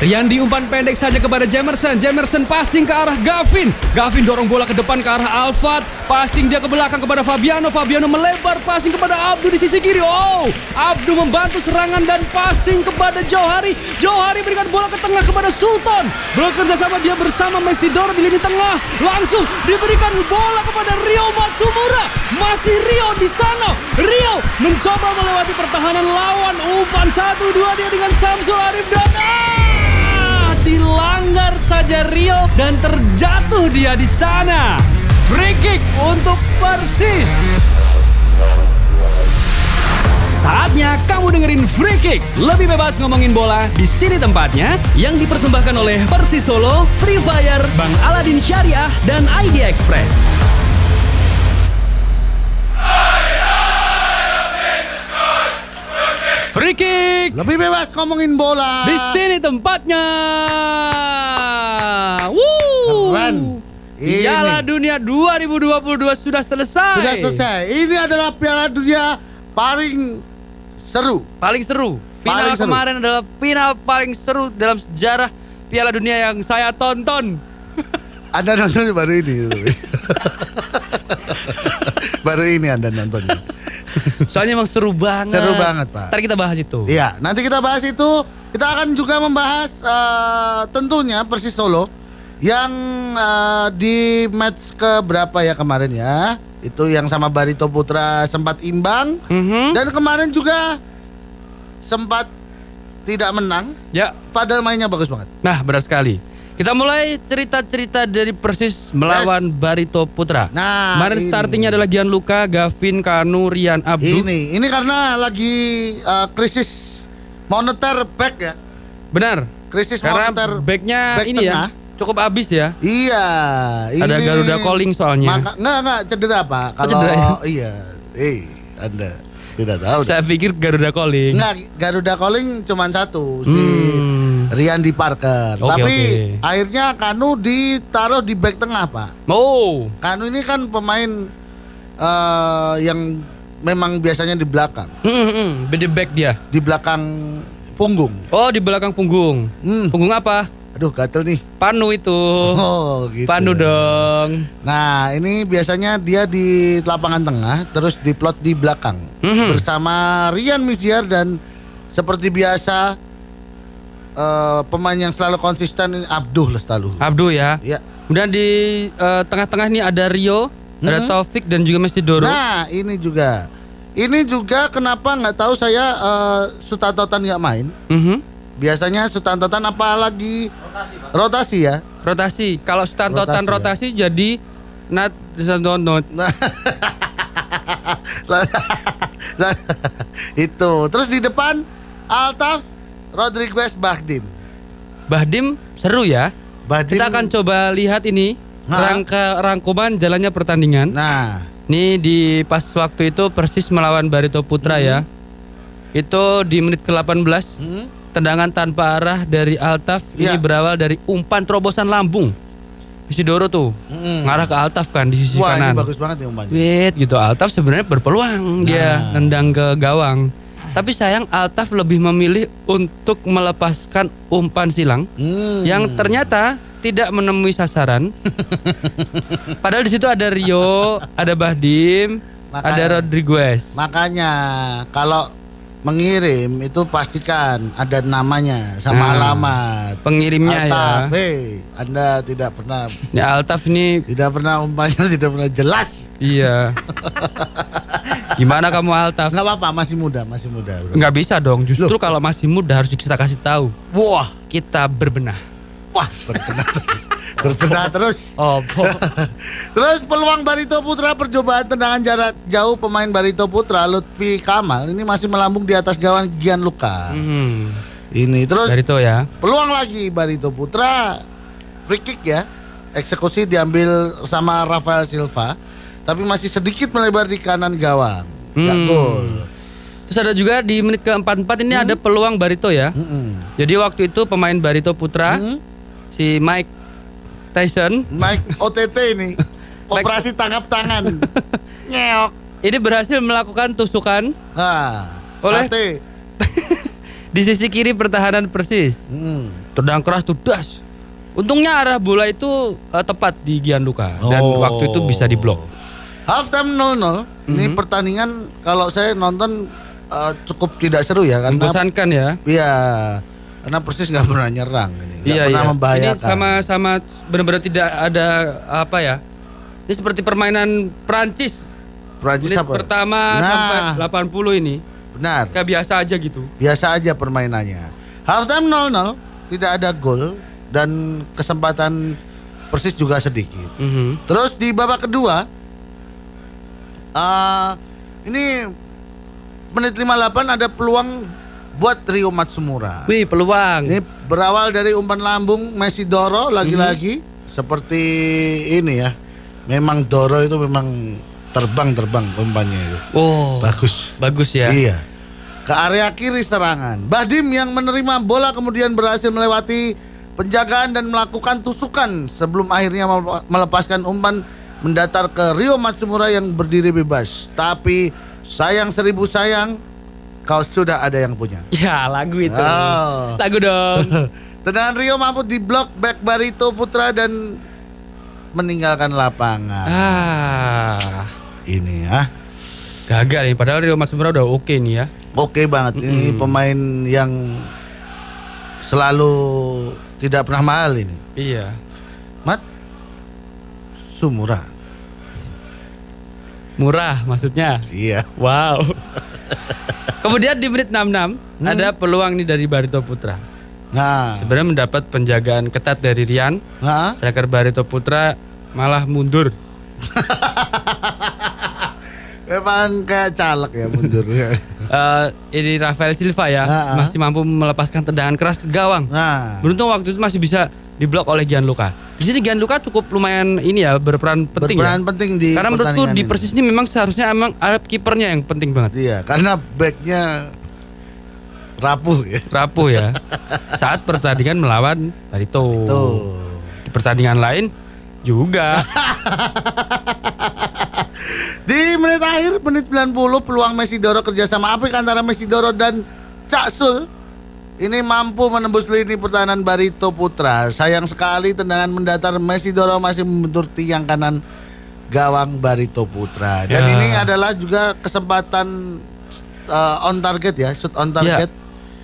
Rian diumpan pendek saja kepada Jamerson. Jamerson passing ke arah Gavin. Gavin dorong bola ke depan ke arah Alfat. Passing dia ke belakang kepada Fabiano. Fabiano melebar passing kepada Abdu di sisi kiri. Oh, Abdu membantu serangan dan passing kepada Johari. Johari berikan bola ke tengah kepada Sultan. Bekerja sama dia bersama Mesidoro di lini tengah. Langsung diberikan bola kepada Rio Matsumura. Masih Rio di sana. Rio mencoba melewati pertahanan lawan. Umpan satu dua dia dengan Samsul Arif dan dilanggar saja Rio dan terjatuh dia di sana. Free kick untuk Persis. Saatnya kamu dengerin Free Kick. Lebih bebas ngomongin bola di sini tempatnya yang dipersembahkan oleh Persis Solo, Free Fire, Bang Aladin Syariah dan ID Express. Free Kick Lebih bebas ngomongin bola. di sini tempatnya. Woo! Keren. Ini. Piala Dunia 2022 sudah selesai. Sudah selesai. Ini adalah Piala Dunia paling seru. Paling seru. Final Paling seru. kemarin adalah final paling seru dalam sejarah Piala Dunia yang saya tonton. Anda nonton baru ini. baru ini Anda nontonnya. Soalnya emang seru banget. Seru banget, Pak. Ntar kita bahas itu. Iya, nanti kita bahas itu. Kita akan juga membahas eh, tentunya Persis Solo yang eh, di match ke berapa ya kemarin ya? Itu yang sama Barito Putra sempat imbang Mhm. dan kemarin juga sempat tidak menang Ya. padahal mainnya bagus banget. Nah, benar sekali. Kita mulai cerita-cerita dari Persis melawan Barito Putra. Nah, Kemarin ini. startingnya adalah Gianluca, Gavin, Kanu, Rian, Abdu. Ini ini karena lagi eh, krisis moneter back ya. Benar. Krisis Karena moneter backnya back ini tengah. ya cukup habis ya. Iya, Ada ini- Garuda calling soalnya. Maka enggak enggak cedera Pak. Oh, Kalau cedera ya? iya, eh Anda tidak tahu. Saya pikir Garuda calling. Enggak, Garuda calling cuma satu si Hmm. Rian di Parker. Oke, Tapi oke. akhirnya Kanu ditaruh di back tengah, Pak. Oh, Kanu ini kan pemain eh, yang memang biasanya di belakang, hmm, hmm, beda back dia. di belakang punggung. Oh, di belakang punggung. Hmm. Punggung apa? Aduh, gatel nih. Panu itu. Oh, gitu. Panu dong. Nah, ini biasanya dia di lapangan tengah, terus diplot di belakang Mhm. bersama Rian Misiar dan seperti biasa eh, pemain yang selalu konsisten ini Abdul selalu. Abdu ya. Ya. Kemudian di eh, tengah-tengah ini ada Rio, ada Taufik dan juga Mesidoro. Nah, ini juga. Ini juga kenapa nggak tahu saya eh, Sutantotan nggak main. Mhm. Biasanya Sutantotan apalagi rotasi ya. Rotasi. Kalau Stantotan Rotasi, rotasi, jadi Nat Nah, itu. Terus di depan Altaf Rodriguez Bahdim. Bahdim seru ya. Bahdim. Kita akan coba lihat ini Nah. rangka rangkuman jalannya pertandingan. Nah, Ini di pas waktu itu Persis melawan Barito Putra ya. Itu di menit ke-18 hmm? tendangan tanpa arah dari Altaf ini Ya. berawal dari umpan terobosan lambung. Isidoro tuh Mm-mm. ngarah ke Altaf kan di sisi wah kanan. ini bagus banget ya umpannya. Wait gitu Altaf sebenarnya berpeluang dia Nah. nendang ke gawang. Tapi sayang Altaf lebih memilih untuk melepaskan umpan silang Hmm. yang ternyata tidak menemui sasaran. Padahal di situ ada Rio, ada Bahdim, Makanya. ada Rodriguez. Makanya kalau mengirim itu pastikan ada namanya sama Nah, alamat. pengirimnya ya. Altaf, hei, Anda tidak pernah Ya Altaf ini tidak pernah umpannya tidak pernah jelas. iya. Gimana kamu Altaf? Nggak apa-apa, masih muda, masih muda. bro. Nggak bisa dong. Justru kalau masih muda harus kita kasih tahu. Wah, Kita berbenah. wah, berbenah, berbenah terus. Oh, Terus peluang Barito Putra percobaan tendangan jarak jauh pemain Barito Putra Lutfi Kamal ini masih melambung di atas gawang Gianluca. hmm. Ini terus Dari itu ya. peluang lagi Barito Putra free kick ya. Eksekusi diambil sama Rafael Silva tapi masih sedikit melebar di kanan gawang. Nggak Hmm. gol. Terus ada juga di menit ke-44 ini Hmm. ada peluang Barito ya. Mm-mm. Jadi waktu itu pemain Barito Putra Hmm? si Mike Tyson Mike OTT ini. Operasi tangkap tangan. Ngeok. ini berhasil melakukan tusukan Nah, Oleh- sate. di sisi kiri pertahanan Persis. Hmm. Tendang keras tuh das. Untungnya arah bola itu eh, tepat di Gianluca dan Oh. waktu itu bisa diblok. Halftime 0-0. Ini Mhm. pertandingan kalau saya nonton eh, cukup tidak seru ya karena Membosankan ya. Iya, karena Persis nggak pernah nyerang ini, iya, pernah iya. membahayakan. Ini sama-sama benar-benar tidak ada apa ya. Ini seperti permainan Prancis. Prancis Menit apa? pertama Nah. sampai 80 ini Benar, kayak biasa aja gitu. biasa aja permainannya. Halftime 0-0, tidak ada gol dan kesempatan Persis juga sedikit. Mhm. Terus di babak kedua, eh ini menit 58 ada peluang buat Rio Matsumura. Wih, peluang. Ini berawal dari umpan lambung Messi Doro lagi-lagi Mhm. seperti ini ya. Memang Doro itu memang terbang-terbang umpannya itu. Oh, Bagus. bagus ya. Iya. Ke area kiri serangan. Badim yang menerima bola kemudian berhasil melewati penjagaan dan melakukan tusukan sebelum akhirnya mele- melepaskan umpan mendatar ke Rio Matsumura yang berdiri bebas. Tapi sayang seribu sayang kau sudah ada yang punya. Ya, lagu itu. Oh. Lagu dong. Tendangan Rio mampu diblok back Barito Putra dan meninggalkan lapangan. ah, Ini ya. gagal nih. Padahal Rio Matsumura udah oke nih ya. Oke banget. Ini pemain yang selalu tidak pernah mahal ini. Iya. Mat Sumura. Murah maksudnya. Iya. Wow. Kemudian di menit 66 Hmm. ada peluang nih dari Barito Putra. Nah, Sebenarnya mendapat penjagaan ketat dari Rian. nah, Striker Barito Putra malah mundur. memang kayak caleg ya mundur. Eh, ini Rafael Silva ya Ah, ah. masih mampu melepaskan tendangan keras ke gawang. nah, Beruntung waktu itu masih bisa diblok oleh Gianluca. Di sini Gianluca cukup lumayan ini ya berperan penting berperan ya. penting di Karena menurutku di. Persis ini memang seharusnya emang ada kipernya yang penting banget. Iya, karena backnya rapuh ya. Rapuh ya. Saat pertandingan melawan Barito. Tuh. Di pertandingan lain juga. Di menit akhir menit 90 peluang Messi Doro kerjasama apik antara Messi Doro dan Cak Sul ini mampu menembus lini pertahanan Barito Putra. Sayang sekali tendangan mendatar Messi Doro masih membentur tiang kanan gawang Barito Putra. Dan Ya. ini adalah juga kesempatan uh, on target ya, shoot on target.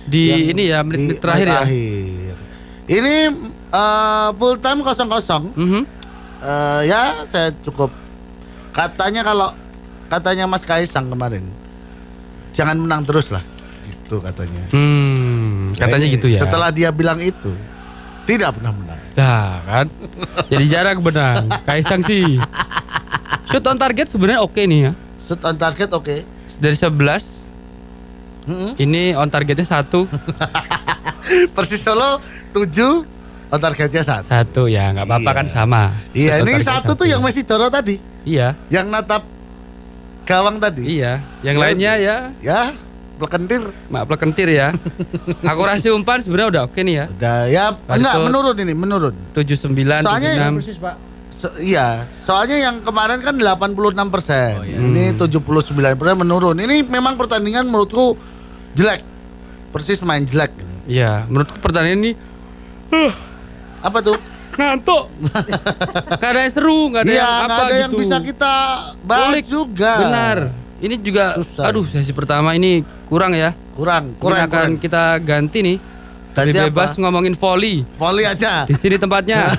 Di yang ini ya menit-menit di terakhir ya. terakhir. Ini uh, full time kosong-kosong. Mhm. Eh, ya saya cukup katanya kalau katanya Mas Kaisang kemarin jangan menang terus lah gitu katanya Hmm, katanya gitu ya. setelah dia bilang itu tidak pernah menang Dah kan. Jadi jarang benang. Kaisang sih. Shoot on target sebenarnya oke nih ya. shoot on target oke Dari 11 Mm-mm. ini on targetnya satu Persis Solo 7 on targetnya satu satu ya nggak apa-apa Iya. kan sama. iya ini targetnya satu tuh yang Messi Doro tadi Iya, yang natap gawang tadi iya. Yang Ya, lainnya ya ya Plekentir mak plekentir ya. Akurasi umpan sebenarnya udah oke nih ya. udah ya enggak menurun ini menurun 79 Soalnya ya, 76. Pak. So- iya, soalnya yang kemarin kan 86 persen, ini 79 persen menurun. Ini memang pertandingan menurutku jelek, persis main jelek. Iya, menurutku pertandingan ini Apa tuh? ngantuk. Gak ada yang seru, gak ada Iya, yang apa ada gitu. yang bisa kita bahas Kulik. juga. Benar. Ini juga Susah. aduh sesi pertama ini kurang ya. Kurang, Ini kurang, akan kurang. kita ganti nih. Ganti Lebih apa? bebas ngomongin volley. Volley aja. Di sini tempatnya.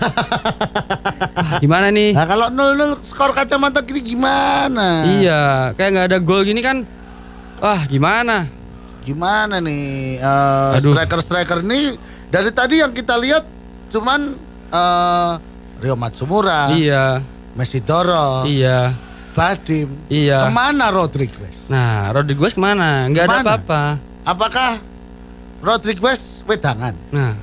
Ah, gimana nih? Nah, kalau 0-0 skor kacamata gini gimana? Iya, kayak nggak ada gol gini kan. Wah, gimana? Gimana nih Aduh. striker-striker ini dari tadi yang kita lihat cuman eh, Rio Matsumura, Iya, Messi Doro, iya, Badim. iya. Ke mana Rodriguez? Nah, Rodriguez ke mana? Nggak ada apa-apa. Apakah Rodriguez wedangan? Nah,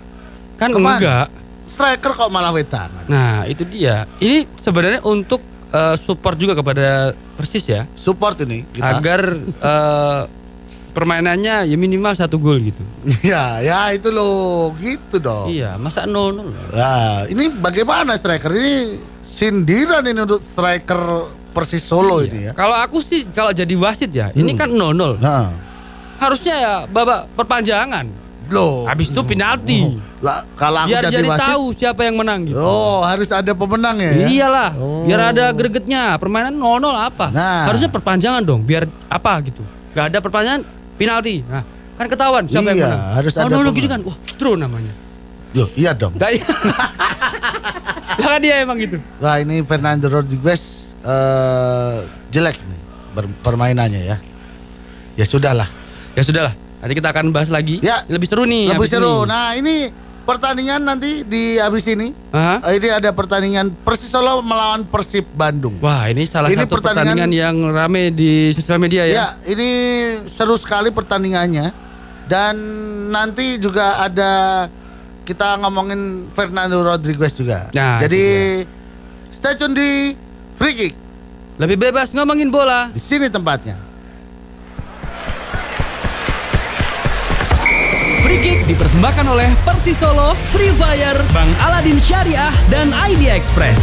kan Ke mana? enggak. Striker kok malah wedangan? Nah, itu dia. Ini sebenarnya untuk eh, support juga kepada Persis ya, Support ini kita. agar eh, permainannya ya minimal satu gol gitu. ya, ya itu loh, gitu dong. Iya, masa 0-0. Nah, ini bagaimana striker ini sindiran ini untuk striker Persis Solo ini ya. Kalau aku sih kalau jadi wasit ya, ini Hmm. kan 0-0. Nah, Harusnya ya babak perpanjangan. Loh. Habis itu penalti. Lah, kalau aku Biar jadi jadi wasit. tahu siapa yang menang gitu. Oh, harus ada pemenang ya. Iyalah, Oh. biar ada gregetnya. Permainan 0-0 apa? Nah. Harusnya perpanjangan dong, biar apa gitu. Gak ada perpanjangan, penalti. Nah, kan ketahuan siapa yang Iya, menang. harus ada 0-0 gitu kan. Wah, draw namanya. Loh, iya dong. Iya. lah kan dia emang gitu. Wah, ini Fernando Rodriguez eh jelek nih permainannya ya. Ya sudahlah. Ya sudahlah, nanti kita akan bahas lagi. Ya. Lebih seru nih. Lebih seru. ini. Nah, ini pertandingan nanti di habis ini. Aha. Eh, Ini ada pertandingan Persis Solo melawan Persib Bandung. Wah, ini salah Ini satu pertandingan- pertandingan, yang rame di sosial media ya. Ya, ini seru sekali pertandingannya. Dan nanti juga ada kita ngomongin Fernando Rodriguez juga. Nah, Jadi stay tune di Free Kick. Lebih bebas ngomongin bola. Di sini tempatnya. Free Kick dipersembahkan oleh Persis Solo, Free Fire, Bang Aladin Syariah, dan Idea Express.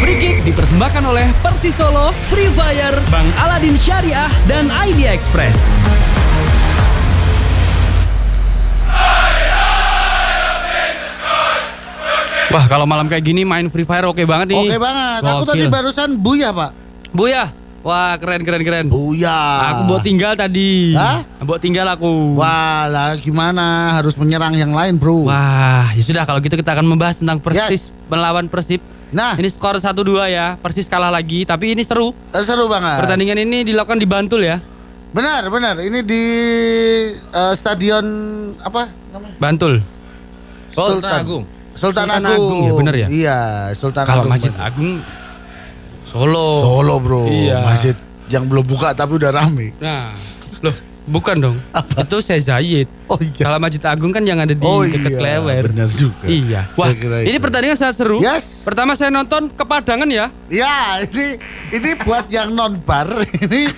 Free Kick dipersembahkan oleh Persis Solo, Free Fire, Bang Aladin Syariah, dan Idea Express. Wah, kalau malam kayak gini main Free Fire oke banget nih. Oke banget. Aku tadi barusan Buya, Pak. Buya. Wah, keren keren keren. Buya. Aku bawa tinggal tadi. Hah? Bawa tinggal aku. Wah, lah gimana? Harus menyerang yang lain, Bro. Wah, ya sudah kalau gitu kita akan membahas tentang Persis Yes. melawan Persib. Nah, Ini skor 1-2 ya. Persis kalah lagi, tapi ini seru. eh, seru banget. Pertandingan ini dilakukan di Bantul ya. Benar, benar. Ini di eh, stadion apa namanya? Bantul. Sultan Agung. Sultan, Sultan Agung. Agung, ya, benar ya? Iya, Sultan Kalau Agung. Masjid benar. Agung Solo. Solo, Bro. Iya. Masjid yang belum buka tapi udah rame. Nah, loh, bukan dong. Itu saya Zayid. Oh iya. Kalau Masjid Agung kan yang ada di Oh dekat iya, Klewer. benar juga. Iya. Wah, ini itu. pertandingan sangat seru. Yes. Pertama saya nonton kepadangan ya. Ya, ini ini buat yang non bar ini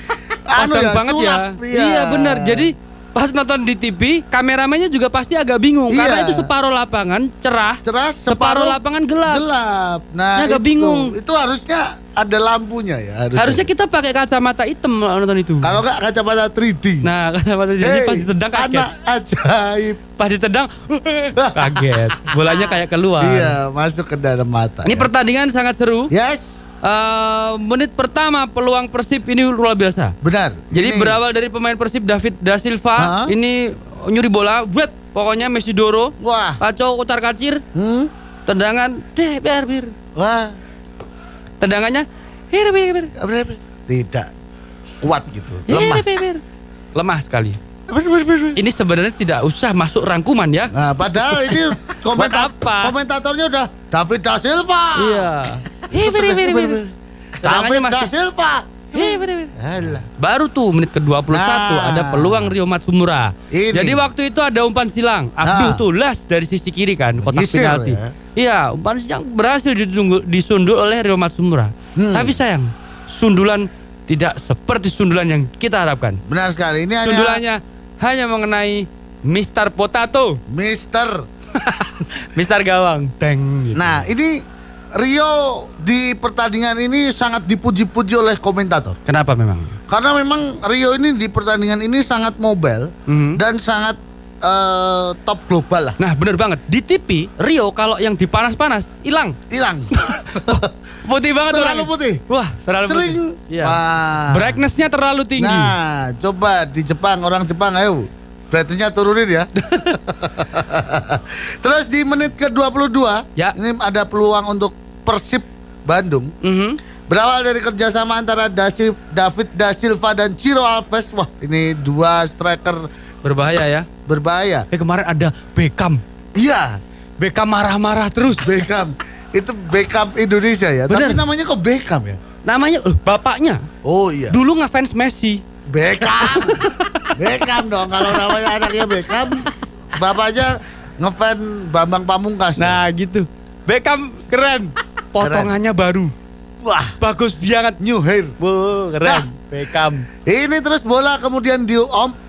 anu Padang banget ya. sulap, Iya. benar. Jadi pas nonton di TV, kameramennya juga pasti agak bingung Iya. karena itu separuh lapangan cerah, cerah separuh lapangan gelap. Gelap. Nah, agak itu, bingung. Itu harusnya ada lampunya ya. Harusnya, Harusnya kita pakai kacamata hitam nonton itu. kalau nggak kacamata 3D. Nah, kacamata jadi Hey, pas ditendang kaget. anak ajaib. Pas ditendang kaget. Bolanya kayak keluar. Iya, masuk ke dalam mata. Ini ya. pertandingan sangat seru. Yes, Eh, menit pertama peluang Persib ini luar biasa. benar. Jadi Ini- berawal dari pemain Persib David Da Silva, Ha? ini nyuri bola, buat pokoknya Messi Doro, Wah. kacau kocar kacir, Hmm? tendangan, deh biar bir, Wah. tendangannya, hir bir? Tidak kuat gitu. hir Lemah. bir bir, lemah sekali. Ini sebenarnya tidak usah masuk rangkuman ya. Nah, padahal ini komentar apa? komentatornya udah David da Silva. Iya. Bir bir bir. Tendangannya David da Silva. bir. Alah. Baru tuh menit ke-21 Nah. ada peluang Rio Matsumura. Ini. Jadi waktu itu ada umpan silang. Abduh Nah. tuh las dari sisi kiri kan kotak penalti. ya. Iya, umpan silang berhasil ditunggu, disundul oleh Rio Matsumura. Hmm. Tapi sayang, sundulan tidak seperti sundulan yang kita harapkan. Benar sekali. Ini hanya Sundulannya hanya mengenai Mister Potato, Mister. Mister Gawang. Deng. gitu. Nah, ini Rio di pertandingan ini sangat dipuji-puji oleh komentator. Kenapa memang? Karena memang Rio ini di pertandingan ini sangat mobile Mhm. dan sangat eh, top global lah. Nah, bener banget. Di TV Rio kalau yang dipanas-panas hilang. Hilang. Putih banget Terlalu orangnya. putih. Wah, terlalu Seling. putih. Iya. Wah. Brightness-nya terlalu tinggi. Nah, coba di Jepang orang Jepang ayo. Brightness-nya turunin ya. Terus di menit ke-22 Ya. ini ada peluang untuk Persib Bandung. Mhm. Berawal dari kerjasama antara David Da Silva dan Ciro Alves. Wah, ini dua striker Berbahaya ya. Berbahaya. Eh kemarin ada Beckham. Iya, Beckham marah-marah terus. Beckham. Itu Beckham Indonesia ya. Bener. Tapi namanya kok Beckham ya? Namanya eh, bapaknya Oh iya. dulu ngefans Messi. Beckham. Beckham dong kalau namanya anaknya Beckham. Bapaknya ngefan Bambang Pamungkas. Nah, gitu. Beckham keren. Potongannya baru. Wah, Bagus banget. new hair. Wow, keren. Nah. Beckham. Ini terus bola kemudian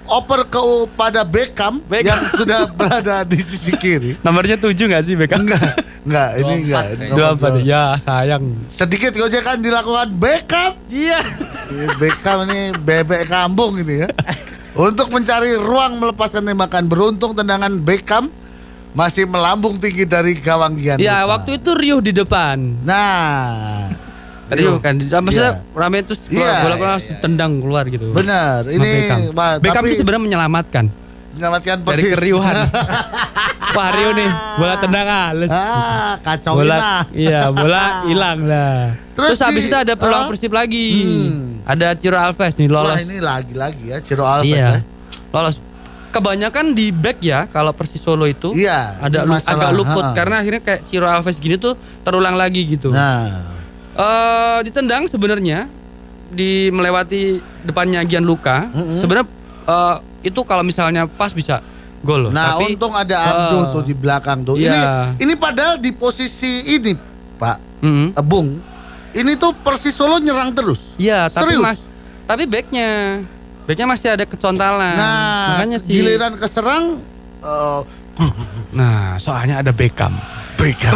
dioper kepada Beckham, Beckham. yang sudah berada di sisi kiri. Nomornya 7 gak sih Beckham? Enggak, enggak, ini enggak. Dua dua. Ya, sayang. Sedikit gojekan dilakukan Beckham. Iya. Ini Beckham ini bebek kampung ini ya. Untuk mencari ruang melepaskan tembakan beruntung tendangan Beckham masih melambung tinggi dari gawang Gianluca. Ya, waktu itu Rio di depan. Nah, Rio kan, maksudnya Iya. rame terus Iya, bola bola ditendang keluar gitu. benar. Ini Beckham. Wah, Beckham tapi itu sebenarnya menyelamatkan menyelamatkan dari persis. keriuhan. Wah Rio nih, bola tendang halus. ah, kacau bola, iya bola hilang lah. Terus Terus, habis itu ada peluang ah? Persib lagi. Hmm. Ada Ciro Alves nih Wah lolos. ini lagi-lagi ya Ciro Alves ya. iya. Lolos. Kebanyakan di back ya kalau Persis Solo itu Iya, ada lu- masalah, agak luput ha-ha. karena akhirnya kayak Ciro Alves gini tuh terulang lagi gitu. Nah, Eh ditendang sebenarnya di melewati depannya Gianluca. Mm-mm. Sebenarnya eh, itu kalau misalnya pas bisa gol loh. nah Tapi untung ada Abduh eh, tuh di belakang tuh. iya. Ini ini padahal di posisi ini, Pak mm, eh, Bung. Ini tuh Persis Solo nyerang terus. Iya, tapi Serius? mas, tapi backnya, backnya masih ada kecontalan. Nah, makanya sih. giliran keserang eh, Nah, soalnya ada Beckham. Beckham.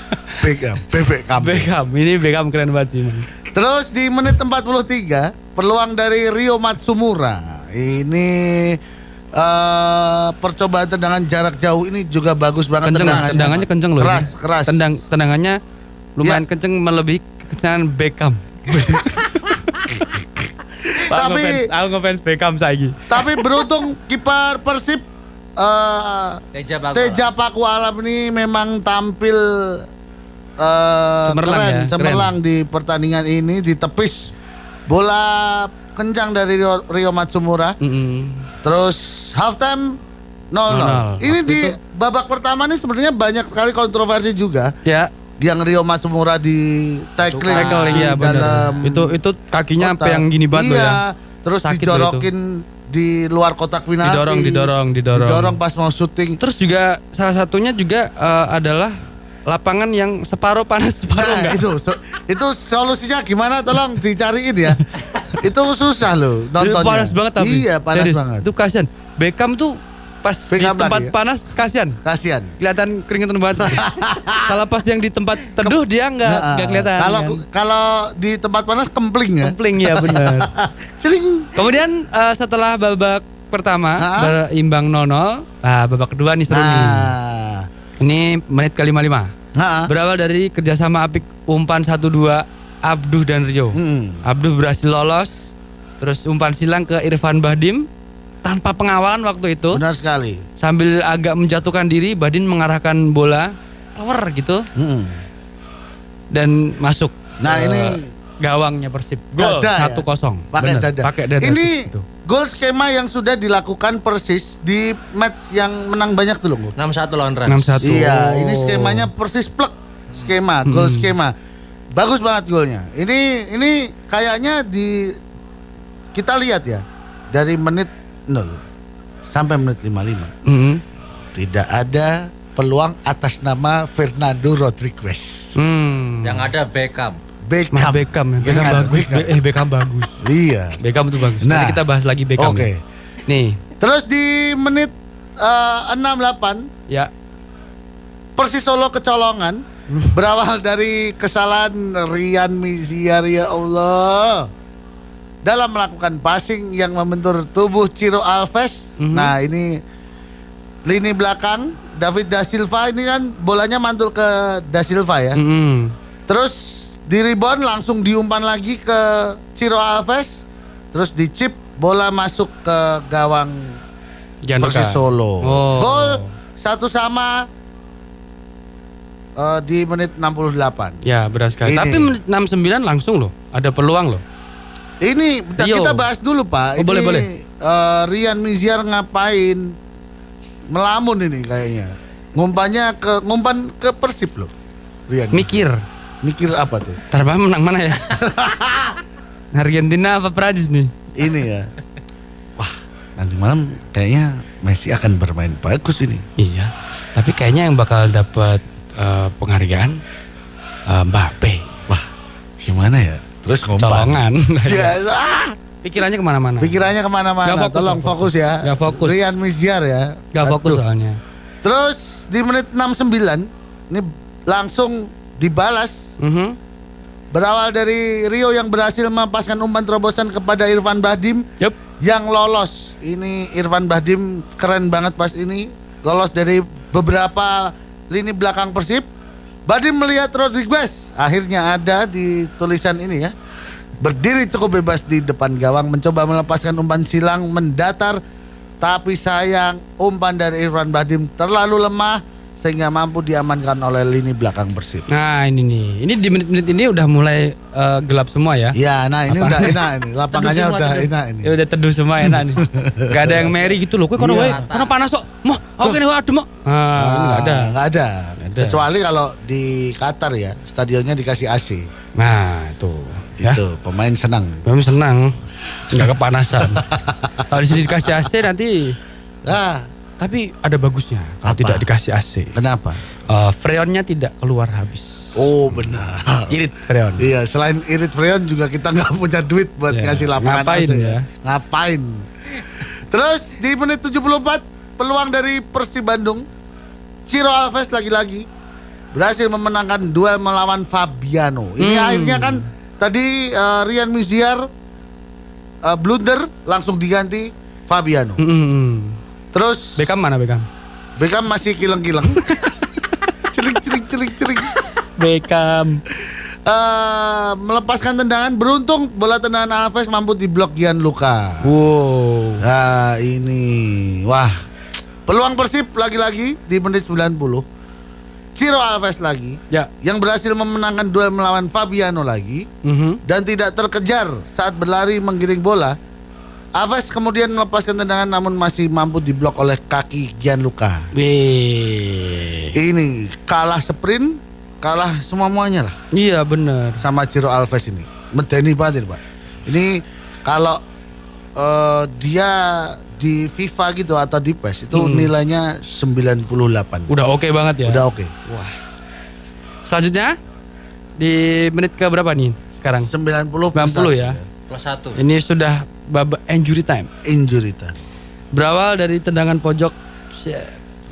Beckham, kampung. Beckham, ini Beckham keren banget sih. Terus di menit 43 peluang dari Rio Matsumura. Ini eh percobaan tendangan jarak jauh ini juga bagus banget Kenceng, tendangannya. tendangannya kenceng loh. Keras, ini. keras. Tendang, tendangannya lumayan Ya. kenceng melebihi kekencangan Beckham. Tapi- aku ngefans Beckham lagi. Tapi beruntung kiper Persib eh Teja Paku. Teja Paku Alam ini memang tampil eh Cemerlang keren, ya, cemerlang di pertandingan ini ditepis bola kencang dari Rio, Rio Matsumura. Mm-mm. Terus halftime 0-0. 0-0. Ini Waktu di itu- babak pertama nih sebenarnya banyak sekali kontroversi juga Ya, yang Rio Matsumura di tackling, tackle di iya benar. dalam Itu itu kakinya sampai yang gini banget iya, ya. Terus Sakit dijorokin di luar kotak penalti. Didorong, didorong, didorong. Didorong pas mau syuting. Terus juga salah satunya juga eh, adalah lapangan yang separuh panas separuh Nah, enggak. itu so- itu solusinya gimana tolong dicariin ya. itu susah loh Itu nontonnya. panas banget tapi. Iya, panas Serius. banget. Itu kasihan. Beckham tuh pas di tempat ya? panas kasihan. Kasihan. Kelihatan keringetan banget. Kalau pas yang di tempat teduh dia enggak Nah, enggak kelihatan. Kalau kan. kalau di tempat panas kempling ya. Kempling ya benar. Sering. Kemudian eh, setelah babak pertama Ha? berimbang 0-0, nah babak kedua nih seru nih. Nah. Ini menit ke-55. Ha. Berawal dari kerjasama apik umpan 1-2 Abduh dan Rio. Hmm. Abduh berhasil lolos, terus umpan silang ke Irfan Bahdim tanpa pengawalan waktu itu. Benar sekali. Sambil agak menjatuhkan diri, Bahdim mengarahkan bola cover gitu Hmm. dan masuk. Nah, ke ini gawangnya Persib. Gol ya? 1-0. Pakai Bener, dada. Pakai dada. Ini Gitu. gol skema yang sudah dilakukan persis di match yang menang banyak tuh loh. 61 lawan Rans. 6-1. Iya, Oh. ini skemanya persis plek skema, gol Hmm. skema. Bagus banget golnya. Ini ini kayaknya di kita lihat ya dari menit 0 sampai menit 55 Hmm. tidak ada peluang atas nama Fernando Rodriguez. Hmm. Yang ada Beckham. Beckham. Beckham ya. Beckham Yang ada bagus. Beckham. Be- eh Beckham bagus. Iya. Beckham itu bagus. Nah. Nanti kita bahas lagi Beckham. Oke. ya. Nih, Terus di menit eh, 68 ya. Persis Solo kecolongan berawal dari kesalahan Rian Miziar ya Allah dalam melakukan passing yang membentur tubuh Ciro Alves. Mhm. Nah ini lini belakang David da Silva ini kan bolanya mantul ke da Silva ya. Mm-mm. Terus di rebound langsung diumpan lagi ke Ciro Alves. Terus di chip bola masuk ke gawang Persis. Solo. Oh. Gol satu sama eh, di menit 68. Ya, benar sekali. Ini. Tapi menit 69 langsung loh. Ada peluang loh. Ini bentar, kita bahas dulu Pak. Oh, ini boleh, boleh. eh, Rian Miziar ngapain? Melamun ini kayaknya. Ngumpannya ke ngumpan ke Persib loh. Rian. Mikir. Mikir apa tuh? Terbaik menang mana ya? Argentina apa Prancis nih? Ini ya. Wah, nanti malam kayaknya Messi akan bermain bagus ini. Iya. Tapi kayaknya yang bakal dapat eh, penghargaan eh, Mbappe. Wah, gimana ya? Terus ngumpan. Colongan. Ya, ah, Pikirannya ke mana-mana. pikirannya ke mana-mana. Fokus, Tolong nggak fokus ya. Nggak fokus. Rian Miziar ya. Gak fokus Aduh. soalnya. Terus di menit 69 ini langsung dibalas Mhm. Berawal dari Rio yang berhasil melepaskan umpan terobosan kepada Irfan Bahdim Yup. yang lolos. Ini Irfan Bahdim keren banget pas ini lolos dari beberapa lini belakang Persib. Bahdim melihat Rodriguez akhirnya ada di tulisan ini ya. Berdiri cukup bebas di depan gawang mencoba melepaskan umpan silang mendatar tapi sayang umpan dari Irfan Bahdim terlalu lemah sehingga mampu diamankan oleh lini belakang Persib. Nah ini nih, ini di menit-menit ini udah mulai eh, gelap semua ya. Ya, nah ini udah enak ini. Lapangannya semua, udah teduh. enak ini. Ya udah teduh semua enak nih. Gak ada yang merry gitu loh. Kok kono Iya. kono panas kok. Moh, oke nih adem kok. Ah, ini nggak ada. Nggak ada. Ada. Kecuali kalau di Qatar ya, stadionnya dikasih AC. Nah, itu. Ya. Itu pemain senang. Memang senang. Nggak kepanasan. Kalau di sini dikasih AC nanti Ah, tapi ada bagusnya kalau Apa? tidak dikasih AC. kenapa? Eh, freonnya tidak keluar habis. Oh benar. Irit freon. Iya, selain irit freon juga kita nggak punya duit buat Ya, ngasih lapangan ngapain AC ya? Ngapain? Terus di menit 74 peluang dari Persib Bandung, Ciro Alves lagi-lagi berhasil memenangkan duel melawan Fabiano. Ini Hmm. akhirnya kan tadi eh, Rian Miziar eh, blunder langsung diganti Fabiano. Mm-mm. Terus Beckham mana Beckham? Beckham masih celing celing. Beckham. eh melepaskan tendangan beruntung bola tendangan Alves mampu diblok Gianluca. Wow. Nah ini wah peluang Persib lagi-lagi di menit 90 Ciro Alves lagi Ya. yang berhasil memenangkan duel melawan Fabiano lagi Mhm. dan tidak terkejar saat berlari menggiring bola. Alves kemudian melepaskan tendangan namun masih mampu diblok oleh kaki Gianluca. Wih. Ini kalah sprint, kalah semua-muanya lah. Iya bener. sama Ciro Alves ini. Medeni banget ini, Pak. Ini kalau eh, dia di FIFA gitu atau di PES itu nilainya 98. Udah oke banget ya. Udah oke. Wah. Selanjutnya di menit ke berapa nih sekarang? 90 90 ya. Plus satu. Ini sudah babak injury time. Injury time. Berawal dari tendangan pojok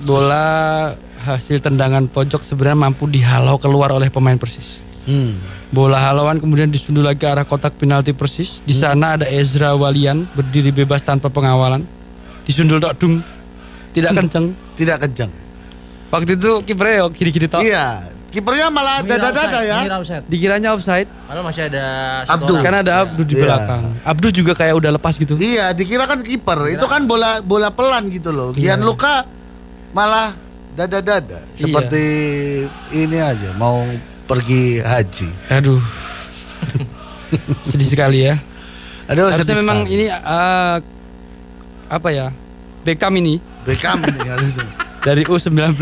bola hasil tendangan pojok sebenarnya mampu dihalau keluar oleh pemain Persis. Hmm. Bola halauan kemudian disundul lagi ke arah kotak penalti Persis. Di sana ada Ezra Walian berdiri bebas tanpa pengawalan. Disundul tok dung. Tidak kenceng. Tidak kencang. Waktu itu kipernya yo kiri-kiri tok. Iya. Kipernya malah dada-dada ya. Offside. Dikiranya offside Padahal masih ada satu Abdul. orang. karena ada Abdu di Iya. belakang. Abdu juga kayak udah lepas gitu. Iya, dikira kan kiper. Itu kan bola bola pelan gitu loh. Iya. Gianluca malah dada-dada Iya. seperti ini aja mau pergi haji. Aduh. Sedih sekali ya. Aduh, Harusnya sedih memang sekali. ini eh, apa ya? Beckham ini Beckham ini harusnya. dari U19.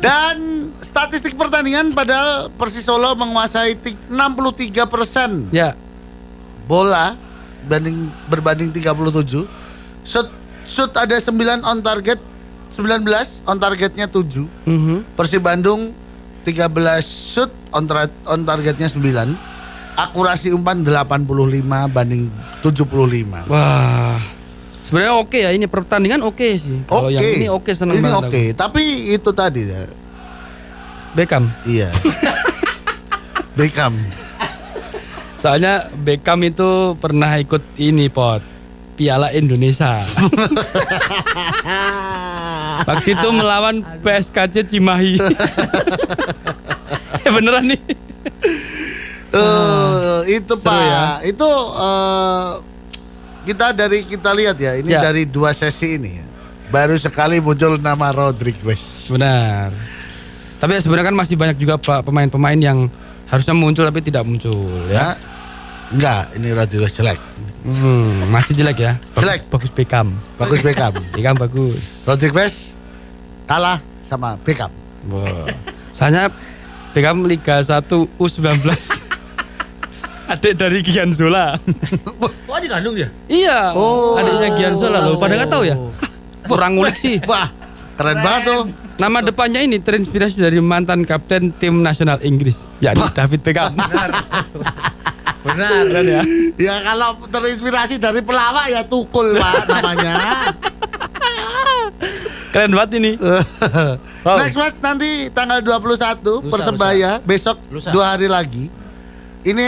Dan statistik pertandingan padahal Persis Solo menguasai tik- 63 persen ya. bola banding berbanding 37. Shoot, shoot ada 9 on target 19 on targetnya 7. Mhm. Persib Bandung 13 shoot on, tra- on targetnya 9. Akurasi umpan 85 banding 75. Wah. Sebenarnya oke ya ini pertandingan oke sih. Kalau Oke. yang ini oke seneng Ini banget. oke, aku. tapi itu tadi ya. Beckham. Iya. Beckham. Soalnya Beckham itu pernah ikut ini pot Piala Indonesia. Waktu itu melawan PSKC Cimahi. Eh, Beneran nih. Eh, itu Seru Pak, ya. itu eh, kita dari kita lihat ya, ini Ya. dari dua sesi ini ya. Baru sekali muncul nama Rodriguez. Benar. Tapi ya sebenarnya kan masih banyak juga Pak pemain-pemain yang harusnya muncul tapi tidak muncul ya. Ya. Enggak, ini Rodriguez jelek. Hmm, masih jelek ya. Bagus- Jelek. Bagus Beckham. Bagus Beckham. Beckham bagus. Rodriguez kalah sama Beckham. Wah. Soalnya Beckham Liga 1 U19. Adik dari Gian Zola. Wah dikandung dia. iya. Oh. Adiknya Gian Zola loh. Pada nggak tahu ya? Kurang ngulik sih. Wah, keren banget tuh. Nama depannya ini terinspirasi dari mantan kapten tim nasional Inggris, yakni David Beckham. Benar. Keren ya. Ya kalau terinspirasi dari pelawak ya Tukul Pak namanya. Keren banget ini. Wow. Next match nanti tanggal 21 Persebaya besok Lusa. dua hari lagi. Ini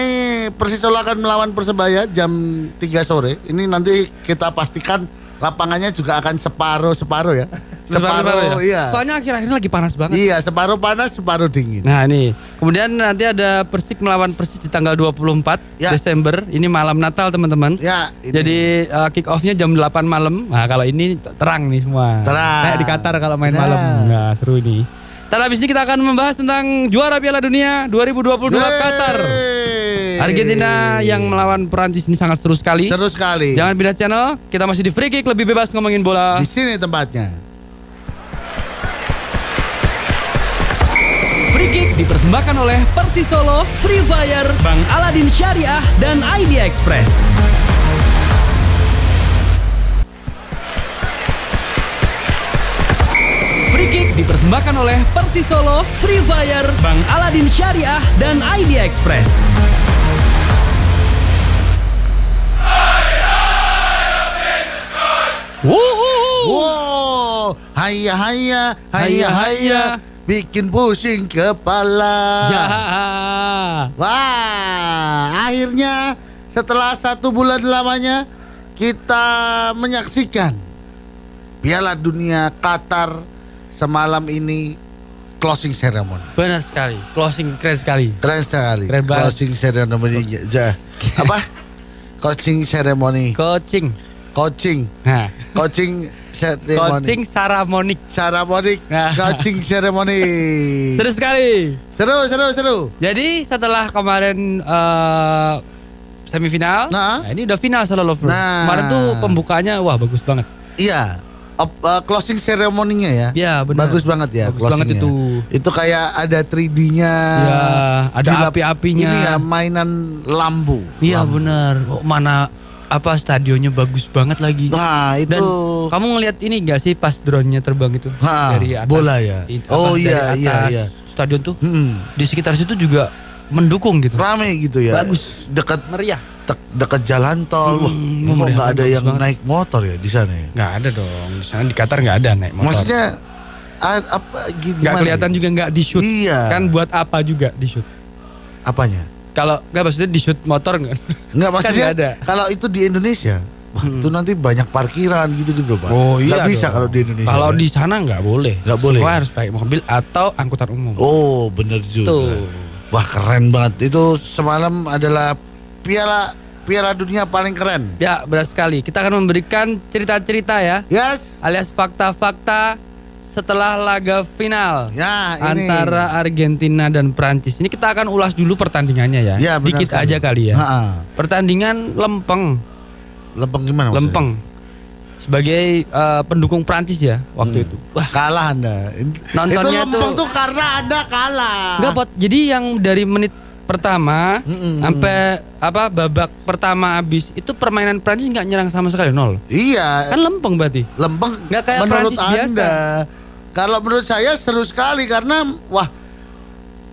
Persisolo akan melawan Persebaya jam 3 sore. Ini nanti kita pastikan lapangannya juga akan separuh-separuh ya. Separuh-separuh ya? iya. Soalnya akhir-akhir ini lagi panas banget. Iya, separuh panas, separuh dingin. Nah nih, kemudian nanti ada Persik melawan Persis di tanggal 24 Ya. Desember. Ini malam Natal teman-teman. Ya, ini. Jadi uh, kick off-nya jam 8 malam. Nah kalau ini terang nih semua. Terang. Kayak di Qatar kalau main Benar. malam. Nah seru ini. Dan habis ini kita akan membahas tentang juara Piala Dunia 2022 Qatar. Yeay. Argentina yang melawan Perancis ini sangat seru sekali. seru sekali. Jangan pindah channel, kita masih di Free Kick lebih bebas ngomongin bola. Di sini tempatnya. Free Kick dipersembahkan oleh Persis Solo, Free Fire, Bang Aladin Syariah, dan Idea Express. Free Kick dipersembahkan oleh Persis Solo, Free Fire, Bang Aladin Syariah, dan Idea Express. Wuhu. Wow, haya haya, haya Haya, haya, haya. bikin pusing kepala. Ya. Wah, akhirnya setelah satu bulan lamanya kita menyaksikan Piala Dunia Qatar semalam ini closing ceremony. Benar sekali, closing keren sekali. Keren sekali. Keren banget. closing ceremony. Ja- apa? Closing ceremony. Coaching. Coaching. Nah, Coaching ceremony. coaching Saramonik. Ceremony. Nah. Coaching ceremony. Seru sekali. Seru, seru, seru. Jadi setelah kemarin eh, semifinal, Nah. nah. ini udah final bro. Nah. Kemarin tuh pembukaannya wah bagus banget. Iya. Op- uh, closing ceremony-nya ya. Ya benar. Bagus banget ya Bagus banget itu. Itu kayak ada 3D-nya. Ya, ada api-apinya. Ini ya mainan lampu. Iya benar. Oh, mana apa stadionnya bagus banget lagi. Nah, itu Dan kamu ngelihat ini nggak sih pas drone-nya terbang itu Ha, dari atas bola ya? i- Oh, apa, iya, dari iya, atas iya. Stadion tuh Hmm, di sekitar situ juga mendukung gitu. rame gitu ya. Bagus. Dekat Meriah. Dekat jalan tol. Wah, Hmm, kok nggak ada yang banget. naik motor ya di sana ya? Nggak ada dong. Di sana di Qatar nggak ada naik motor. Maksudnya apa nggak kelihatan juga nggak di shoot. Iya. Kan buat apa juga di shoot? apanya? Kalau nggak maksudnya di shoot motor nggak? Nggak Kan maksudnya nggak ada. kalau itu di Indonesia, wah, itu nanti banyak parkiran gitu-gitu pak. Nggak bisa Oh, dong. kalau di Indonesia. Kalau kan? di sana nggak boleh. Nggak boleh. Semua harus pakai mobil atau angkutan umum. Oh bener juga. Tuh. Wah keren banget. Itu semalam adalah piala piala dunia paling keren. Ya benar sekali. Kita akan memberikan cerita-cerita ya, Yes. alias fakta-fakta setelah laga final Ya ini. antara Argentina dan Prancis. Ini kita akan ulas dulu pertandingannya ya. Ya, Dikit sekali. aja kali ya. Ha-ha. Pertandingan lempeng, Lempeng gimana? maksudnya? lempeng. Sebagai eh, pendukung Prancis ya waktu Hmm. itu. Wah, Kalah anda. Nontonnya itu lempeng tuh- tuh karena anda kalah. Enggak pot. Jadi yang dari menit pertama Mm-mm. sampai apa babak pertama habis itu permainan Prancis nggak nyerang sama sekali nol. Iya. Kan lempeng berarti. lempeng. Nggak kayak menurut Prancis biasa. anda. Kalau menurut saya seru sekali karena wah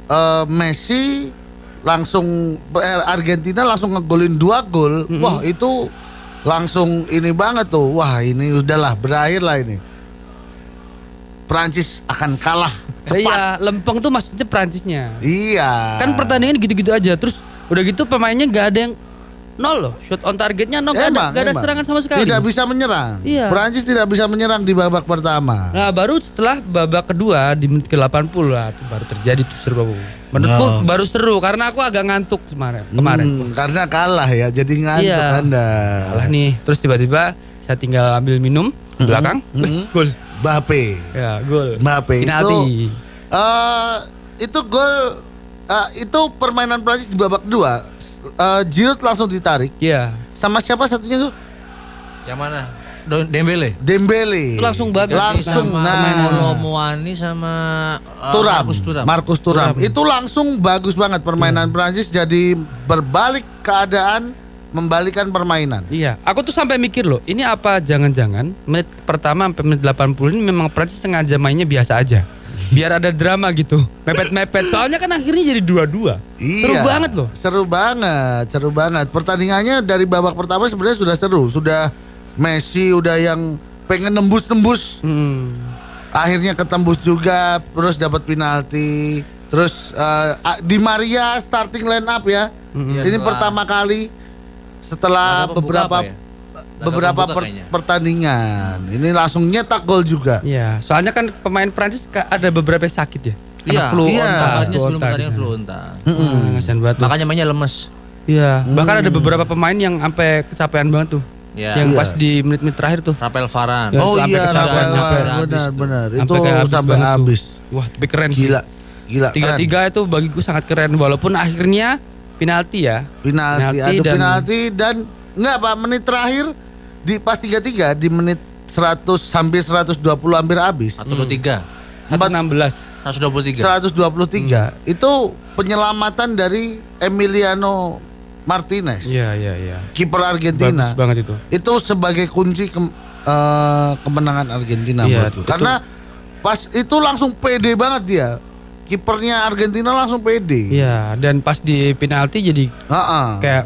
eh, Messi langsung eh, Argentina langsung ngegolin dua gol. Wah itu langsung ini banget tuh. Wah ini udahlah berakhir lah ini. Prancis akan kalah cepat. Iya, lempeng tuh maksudnya Prancisnya. Iya. Kan pertandingan gitu-gitu aja. Terus udah gitu pemainnya nggak ada yang nol loh. Shot on targetnya nol. Nggak ada, nggak ada emang. serangan sama sekali. Tidak bisa menyerang. Iya. Prancis tidak bisa menyerang di babak pertama. Nah baru setelah babak kedua di menit ke-80 lah tuh baru terjadi tuh seru. Menurutku Oh. baru seru karena aku agak ngantuk kemarin. Kemarin. Hmm, karena kalah ya, jadi ngantuk Iya. Anda. Kalah nih. Terus tiba-tiba saya tinggal ambil minum belakang. Mhm. Gol. Mbappe. Ya, gol. Mbappe itu eh itu gol eh, itu permainan Prancis di babak kedua. Eh, Giroud langsung ditarik. Iya. Sama siapa satunya tuh? Yang mana? Dembele. Dembele. Itu langsung bagus. Langsung sama nah. Kolo Muani sama uh, Turam, Marcus Turam. Marcus Turam. Itu langsung bagus banget permainan Iya. Prancis jadi berbalik keadaan, membalikan permainan. Iya, aku tuh sampai mikir loh, ini apa jangan-jangan menit pertama sampai menit 80 ini memang Prancis sengaja mainnya biasa aja. Biar ada drama gitu, mepet-mepet. Soalnya kan akhirnya jadi dua-dua. Seru Iya. banget loh. Seru banget, seru banget. Pertandingannya dari babak pertama sebenarnya sudah seru, sudah Messi udah yang pengen nembus-nembus Hmm. akhirnya ketembus juga terus dapat penalti terus eh, ah, di Maria starting line up ya Iya, ini setelah- pertama kali setelah pembuka beberapa apa ya? Beberapa per- kayaknya. pertandingan ini langsung nyetak gol juga Iya, soalnya kan pemain Prancis ada beberapa yang sakit ya. Iya, flu Iya. onta. Makanya flu sebelum pertandingan di flu sana. onta. Hmm, banget. Makanya mainnya lemes. Iya, bahkan ada beberapa pemain yang sampai kecapean banget tuh. Ya. Yang Iya. pas di menit-menit terakhir tuh. Rafael Varane. Ya, oh sampai iya kecapean, Rafael, sampai benar habis tuh. benar itu Sampai habis Wah, tapi keren sih. gila gila. Tiga-tiga itu bagiku sangat keren walaupun akhirnya penalti ya. penalti, Penalti ada dan- penalti dan enggak Pak menit terakhir di pas 33 di menit 100 hampir 120 hampir habis. Atau 23. 116. 123. 123 itu penyelamatan dari Emiliano Martinez, Iya, iya, iya. kiper Bagus Argentina. banget itu. Itu sebagai kunci kem- eh, kemenangan Argentina Iya, menurutku. itu- Karena pas itu langsung pede banget dia. Kipernya Argentina langsung pede. Iya, dan pas di penalti jadi Heeh. kayak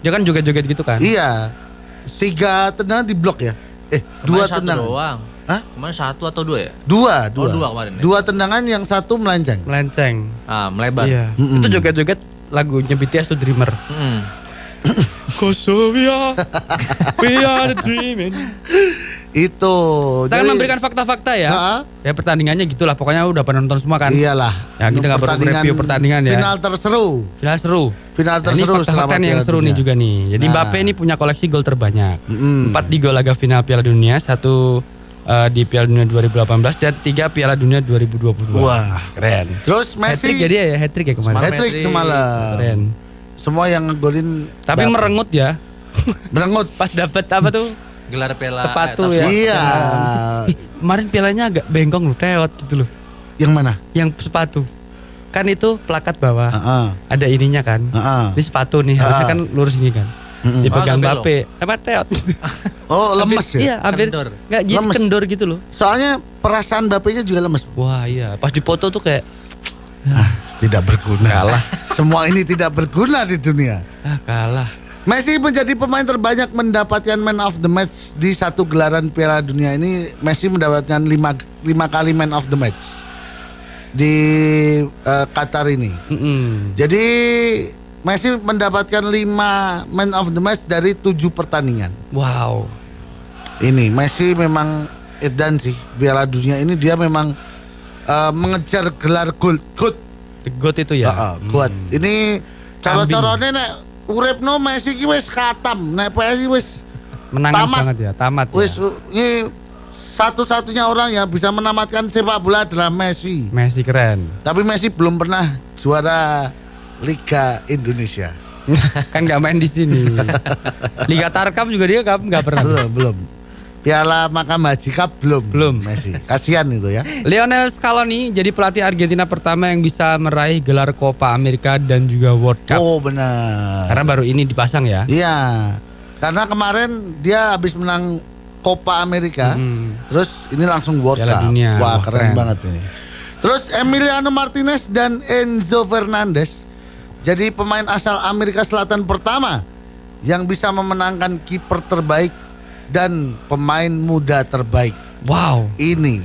dia kan joget-joget gitu kan. Iya. Tiga tendangan di blok ya? Eh, Kemarin dua satu tendangan. doang. Hah? Kemarin satu atau dua ya? Dua, dua. Oh, dua kemarin ya? Dua tendangan yang satu melenceng. Melenceng. Ah, melebar. Iya. Mm-mm. Itu joget-joget lagunya BTS tuh Dreamer. Mm-mm. Kosovia, we are the dreaming. Itu. Kita akan Jadi- memberikan fakta-fakta ya. Ha? Ya pertandingannya gitulah. Pokoknya udah penonton semua kan. Iyalah. Ya, kita nggak perlu review pertandingan ya. Final terseru. Final seru. Final Nah, ini terseru fakta-fakta selama nih yang seru nih juga nih. Jadi Nah. Mbappe ini punya koleksi gol terbanyak. Mm-mm. Empat di gol laga final Piala Dunia, satu eh, di Piala Dunia 2018 dan tiga Piala Dunia 2022. Wah. Keren. Terus Hat-trick Messi jadi ya, hat-trick ya kemarin. Hat-trick semalam. Keren. Semua yang ngegolin Tapi Mbappe. merengut ya. merengut. Pas dapet apa tuh? Gelar piala Sepatu eh, ya. Iya. Ih, kemarin pialanya agak bengkong loh, teot gitu loh. yang mana? Yang sepatu. Kan itu plakat bawah. Heeh. Ada ininya kan. Heeh. Ini sepatu nih, harusnya Ah. kan lurus ini kan. Mm-mm. Dipegang Oh, agak Mbappe. Apa teot? Oh, lemes ya? Iya, hampir Kendor. nggak jadi Lemes. kendor gitu loh. Soalnya perasaan Mbappe-nya juga lemes. Wah iya, pas dipoto tuh kayak Ah, tidak berguna. Kalah. Semua ini tidak berguna di dunia. ah kalah. Messi menjadi pemain terbanyak mendapatkan man of the match di satu gelaran Piala Dunia ini. Messi mendapatkan lima, lima kali man of the match di eh, Qatar ini. Mm-mm. Jadi Messi mendapatkan lima man of the match dari tujuh pertandingan. Wow. Ini Messi memang edan sih Piala Dunia ini dia memang eh, mengejar gelar gold gold. The goat itu ya. Heeh, gold. Ini Kambing. Uripno Messi ki wis katam, nek PSG wis Tamat. banget ya, tamat. wis ya. ini satu-satunya orang yang bisa menamatkan sepak bola adalah Messi. Messi keren. Tapi Messi belum pernah juara Liga Indonesia. kan nggak main di sini. Liga Tarkam juga dia nggak pernah. belum, belum. Piala Makam Haji Cup belum. Belum. Messi. Kasihan itu ya. Lionel Scaloni jadi pelatih Argentina pertama yang bisa meraih gelar Copa America dan juga World Cup. Oh, benar. Karena baru ini dipasang ya. Iya. Karena kemarin dia habis menang Copa Amerika. Hmm. Terus ini langsung World Piala Cup. Dunia. Wah, Wah, keren, keren. banget ini. Terus Emiliano Martinez dan Enzo Fernandez jadi pemain asal Amerika Selatan pertama yang bisa memenangkan kiper terbaik dan pemain muda terbaik. Wow. Ini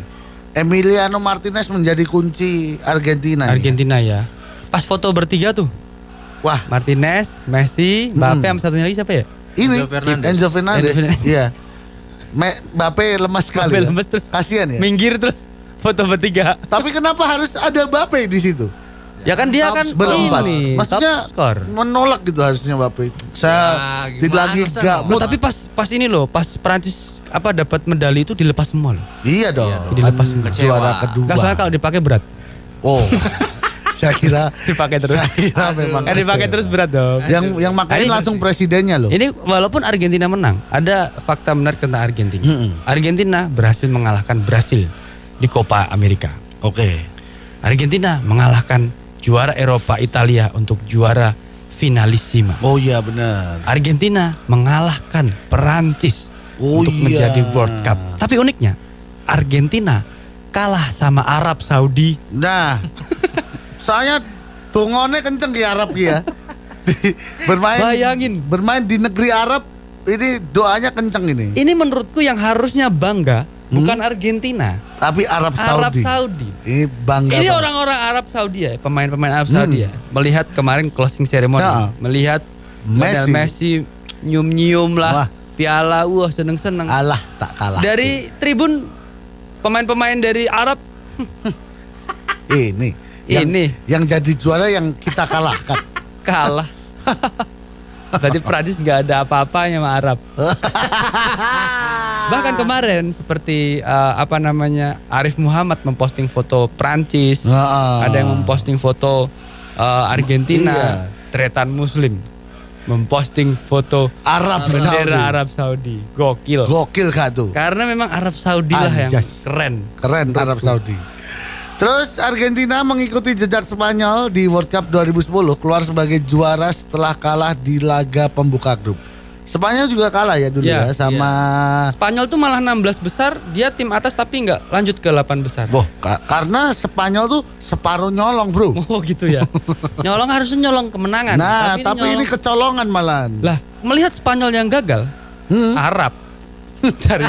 Emiliano Martinez menjadi kunci Argentina. Argentina ya. Pas foto bertiga tuh. Wah, Martinez, Messi, Mbappe Hmm. sama satunya lagi siapa ya? ini Enzo Fernandez. Enzo Fernandez. Iya. Mbappe lemas sekali. Mbappe ya. lemes terus. Kasihan ya. Minggir terus foto bertiga. Tapi kenapa harus ada Mbappe di situ? Ya kan dia kan berempat. ini Maksudnya menolak gitu harusnya Mbappe. Saya Ya, tidak lagi mood. tapi pas pas ini loh, pas Prancis apa dapat medali itu dilepas semua loh. Iya dong. Iya dong. Dilepas Kan Kecewa. juara kedua. Enggak soalnya kalau dipakai berat. Oh. saya kira Dipakai terus. Saya kira memang Kan dipakai terus berat dong. Yang yang makain Ini- langsung presidennya loh. Ini walaupun Argentina menang, ada fakta menarik tentang Argentina. Mm-mm. Argentina berhasil mengalahkan Brasil di Copa America. Oke. Argentina mengalahkan juara Eropa Italia untuk juara finalissima. Oh iya benar. Argentina mengalahkan Perancis Oh untuk iya. menjadi World Cup. Tapi uniknya Argentina kalah sama Arab Saudi. Nah, soalnya tungone kenceng di Arab ya. Di- bermain Bayangin. bermain di negeri Arab ini doanya kenceng ini. Ini menurutku yang harusnya bangga bukan Argentina, Tapi Arab Arab Saudi. Saudi. Ini bangga. Ini orang-orang Arab Saudi ya, pemain-pemain Arab Saudi ya. Melihat kemarin closing ceremony, Ya. melihat Messi. Messi nyium-nyium Wah. lah, piala, wah seneng-seneng. Alah tak kalah. Dari tribun pemain-pemain dari Arab ini. Yang, Ini. yang jadi juara yang kita kalahkan. kalah. Berarti Prancis nggak ada apa-apanya sama Arab. Bahkan kemarin seperti eh, apa namanya Arif Muhammad memposting foto Prancis, Heeh. ada yang memposting foto eh, Argentina, Iya. Tretan Muslim memposting foto Arab bendera Saudi. Arab Saudi, gokil. Gokil gak tuh? Karena memang Arab Saudi lah yang keren. Keren Arab Saudi. Terus Argentina mengikuti jejak Spanyol di World Cup 2010 keluar sebagai juara setelah kalah di laga pembuka grup. Spanyol juga kalah ya dulu Ya, ya, sama Spanyol tuh malah 16 besar, dia tim atas tapi nggak lanjut ke 8 besar. Boh, ka- karena Spanyol tuh separuh nyolong, Bro. Oh gitu ya. nyolong harusnya nyolong kemenangan. Nah, tapi, ini nyolong- kecolongan malahan. lah melihat Spanyol yang gagal, Hmm. Arab dari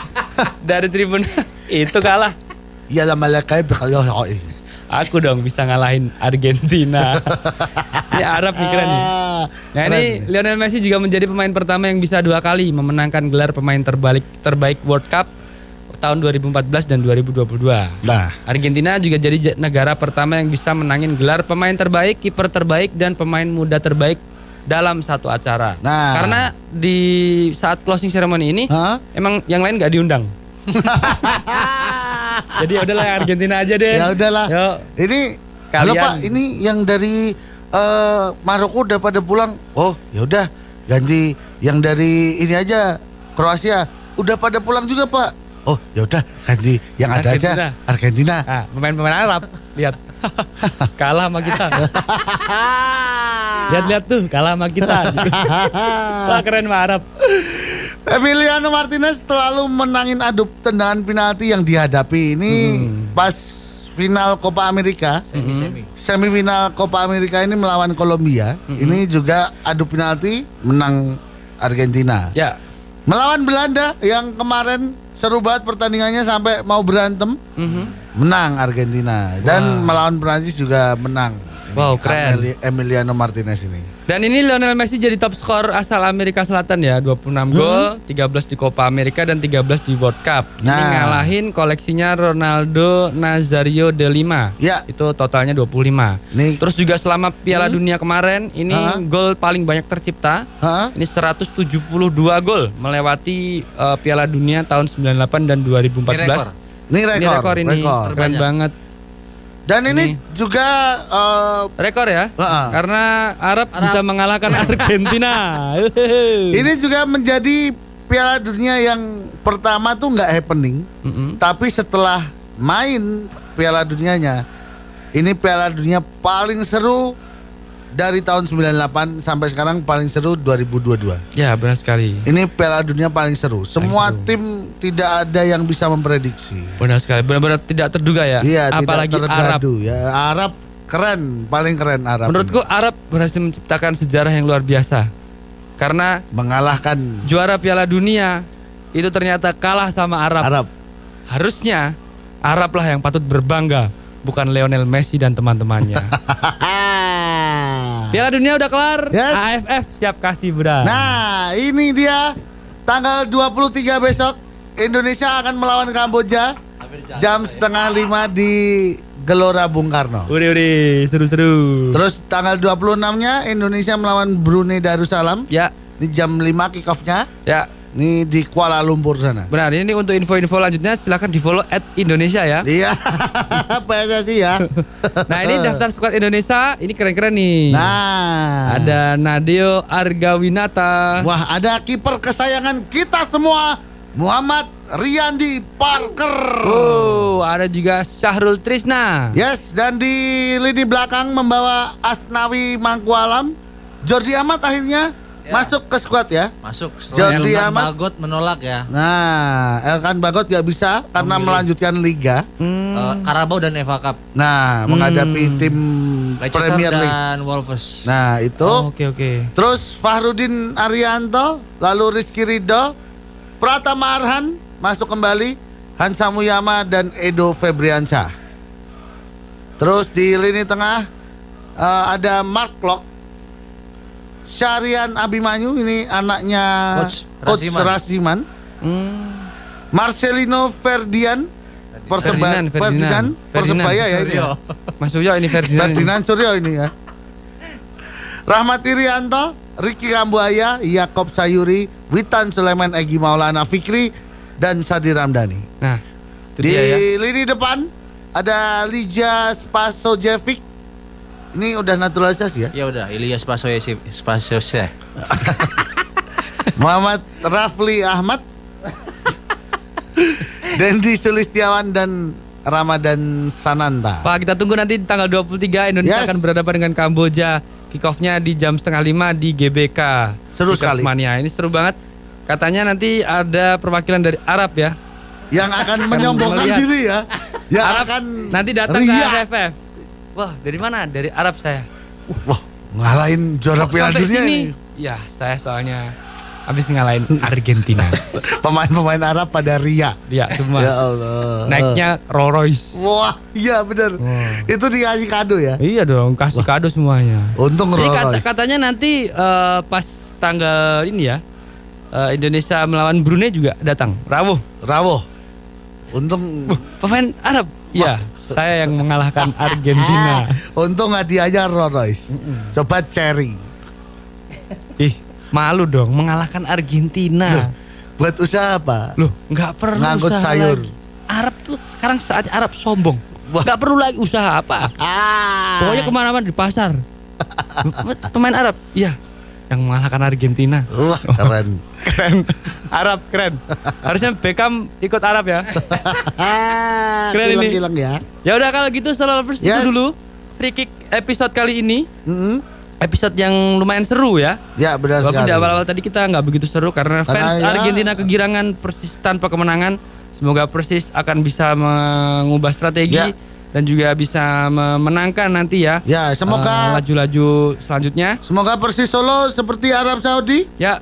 dari tribun itu kalah. Ya lah malaikat berkali Aku dong bisa ngalahin Argentina. ini Arab nih keren nih. Nah ini Lionel Messi juga menjadi pemain pertama yang bisa dua kali memenangkan gelar pemain terbaik terbaik World Cup tahun 2014 dan 2022. Nah, Argentina juga jadi negara pertama yang bisa menangin gelar pemain terbaik, kiper terbaik, dan pemain muda terbaik dalam satu acara. Nah. Karena di saat closing ceremony ini, Hah? emang yang lain nggak diundang. jadi ya udahlah Argentina aja deh. ya udahlah. Yuk. Ini Sekalian. halo Pak, ini yang dari eh, Maroko udah pada pulang. Oh, ya udah ganti yang dari ini aja Kroasia udah pada pulang juga Pak. Oh, ya udah ganti yang ada Argentina. aja Argentina. Ah, pemain-pemain Arab, lihat. kalah sama kita. Lihat-lihat tuh, kalah sama kita. Wah, keren mah Arab. Emiliano Martinez selalu menangin adu tendangan penalti yang dihadapi ini Hmm. pas final Copa America. Semi-semi. Semifinal Copa America ini melawan Kolombia. Hmm. Ini juga adu penalti menang Argentina. Ya, Melawan Belanda yang kemarin seru banget pertandingannya sampai mau berantem. mhm. Menang Argentina dan melawan Prancis juga menang. Ini Wow, keren. Emili- Emiliano Martinez ini. Dan ini Lionel Messi jadi top skor asal Amerika Selatan ya, 26 gol, 13 di Copa Amerika dan 13 di World Cup. Ini Nah. ngalahin koleksinya Ronaldo Nazario de Lima. Ya. Itu totalnya 25. Nih, Terus juga selama Piala Dunia kemarin ini Hah? gol paling banyak tercipta. Hah? Ini 172 gol melewati eh, Piala Dunia tahun 98 dan 2014. Ini rekor. Ini rekor, Ini rekor ini. rekor. Keren banget. Dan ini, juga eh, Rekor ya. Heeh. Karena Arab, bisa mengalahkan Argentina. ini juga menjadi Piala Dunia yang pertama tuh nggak happening, Mm-mm. tapi setelah main Piala Dunianya, ini Piala Dunia paling seru dari tahun 98 sampai sekarang paling seru 2022. Ya benar sekali. Ini Piala Dunia paling seru. Semua tim tidak ada yang bisa memprediksi. Benar sekali. Benar-benar tidak terduga ya. Iya, Apalagi tidak Arab. ya. Arab keren, paling keren Arab. Menurutku ini. Arab berhasil menciptakan sejarah yang luar biasa. Karena mengalahkan juara Piala Dunia itu ternyata kalah sama Arab. Arab. Harusnya Arab lah yang patut berbangga, bukan Lionel Messi dan teman-temannya. Piala Dunia udah kelar. Yes. AFF siap kasih bra. Nah, ini dia tanggal 23 besok Indonesia akan melawan Kamboja jam setengah lima di Gelora Bung Karno. Uri uri seru-seru. Terus tanggal 26-nya Indonesia melawan Brunei Darussalam. Ya, Ini jam 5 kick off-nya. ya. Ini di Kuala Lumpur sana. Benar, ini untuk info-info lanjutnya silahkan di follow at Indonesia ya. Iya, PSSI ya. Nah ini daftar skuad Indonesia, ini keren-keren nih. Nah, Ada Nadeo Argawinata. wah ada kiper kesayangan kita semua, Muhammad Riyandi Parker. Oh, ada juga Syahrul Trisna. Yes, dan di lini belakang membawa Asnawi Mangkualam, Jordi Amat akhirnya Ya. masuk ke skuad ya. Masuk Jordi Elkan. Bagot menolak ya. Nah, Elkan Bagot gak bisa karena Memilih. melanjutkan liga. Hmm. Eh, Karabau dan Eva Cup. Nah, menghadapi tim Leicester Premier League. dan Wolves. Nah itu. Oh, Oke oke. Terus Fahrudin Arianto, lalu Rizky Ridho, Pratama Arhan masuk kembali, Hansa Muyama dan Edo Febriansyah. Terus di lini tengah eh, ada Mark Klok, Syarian Abimanyu ini anaknya Coach Coach Rasiman. Rasiman, Hmm. Marcelino Ferdian, Perseba Ferdinand, Ferdinand, Ferdinand. Persebaya ya ini. ya. Mas Suryo ini Ferdinand. Ferdinand Suryo ini ya. Rahmat Irianto, Ricky Kambuaya, Yakob Sayuri, Witan Sulaiman Egi Maulana Fikri, dan Sadi Ramdhani. Nah, Di dia ya. lini depan ada Lija Spasojevic. Ini udah naturalisasi ya. Ya udah, Ilyas Pasoye Spasose. Muhammad Rafli Ahmad, Dendi Sulistiawan dan Ramadan Sananta. Pak, kita tunggu nanti tanggal 23 Indonesia Yes. akan berhadapan dengan Kamboja. Kick-off-nya di jam setengah lima di GBK. Seru Kickers sekali. Mania. Ini seru banget. Katanya nanti ada perwakilan dari Arab ya. Yang akan menyombongkan diri ya. Yang Arab akan nanti datang ke AFF. Wah, dari mana? Dari Arab saya. Wah, ngalahin juara Kok Piala Dunia ini. Ya, saya soalnya habis ngalahin Argentina. Pemain-pemain Arab pada ria. Dia semua Ya Allah. naiknya Rolls Royce. Wah, iya benar. Itu dikasih kado ya. Iya dong, kasih kado semuanya. Untung Rolls kata- Royce. katanya nanti eh, pas tanggal ini ya eh, Indonesia melawan Brunei juga datang. Rawuh. Rawuh. Untung Pemain Arab. Iya, saya yang mengalahkan Argentina. untung hadiahnya Rolls Royce. Coba cherry. Ih, malu dong mengalahkan Argentina. Buat usaha apa? Loh, nggak perlu Ngangkut usaha sayur. lagi. Arab tuh sekarang saatnya Arab sombong. Wah. Nggak perlu lagi usaha apa. Ah. Pokoknya ke mana-mana di pasar. Pemain Arab, iya, yang mengalahkan Argentina. Wah, keren. Keren. Arab keren. Harusnya Beckham ikut Arab ya. Keren ini. Kilang-kilang ya. Ya udah kalau gitu setelah lovers Yes. itu dulu free kick episode kali ini. Mm-mm. Episode yang lumayan seru ya. Ya, benar Walaupun sekali. di awal-awal tadi kita nggak begitu seru karena Karena fans ya- Argentina kegirangan Persis tanpa kemenangan. Semoga Persis akan bisa mengubah strategi Ya. dan juga bisa memenangkan nanti ya. Ya, semoga eh, laju-laju selanjutnya. semoga Persis Solo seperti Arab Saudi Ya,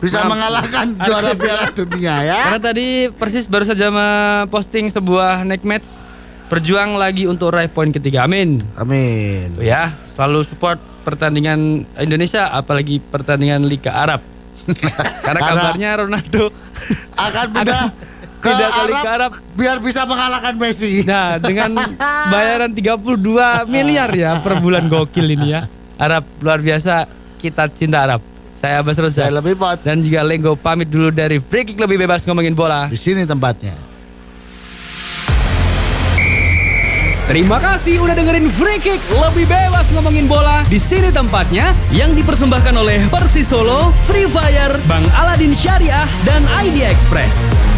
bisa Maaf. mengalahkan juara Piala Dunia ya. Karena tadi Persis baru saja memposting sebuah neck match berjuang lagi untuk raih poin ketiga. Amin. Amin. Tuh ya, selalu support pertandingan Indonesia apalagi pertandingan Liga Arab. Karena kabarnya Ronaldo Akan pindah ke pindah ke Arab, Liga Arab. biar bisa mengalahkan Messi. Nah, dengan bayaran 32 miliar ya per bulan gokil ini ya. Arab luar biasa, kita cinta Arab. Saya Abbas Rosa Saya lebih pot. dan juga Lenggo pamit dulu dari Free Kick lebih bebas ngomongin bola. Di sini tempatnya. Terima kasih udah dengerin Free Kick lebih bebas ngomongin bola. Di sini tempatnya yang dipersembahkan oleh Persis Solo, Free Fire, Bang Aladin Syariah, dan Idea Express.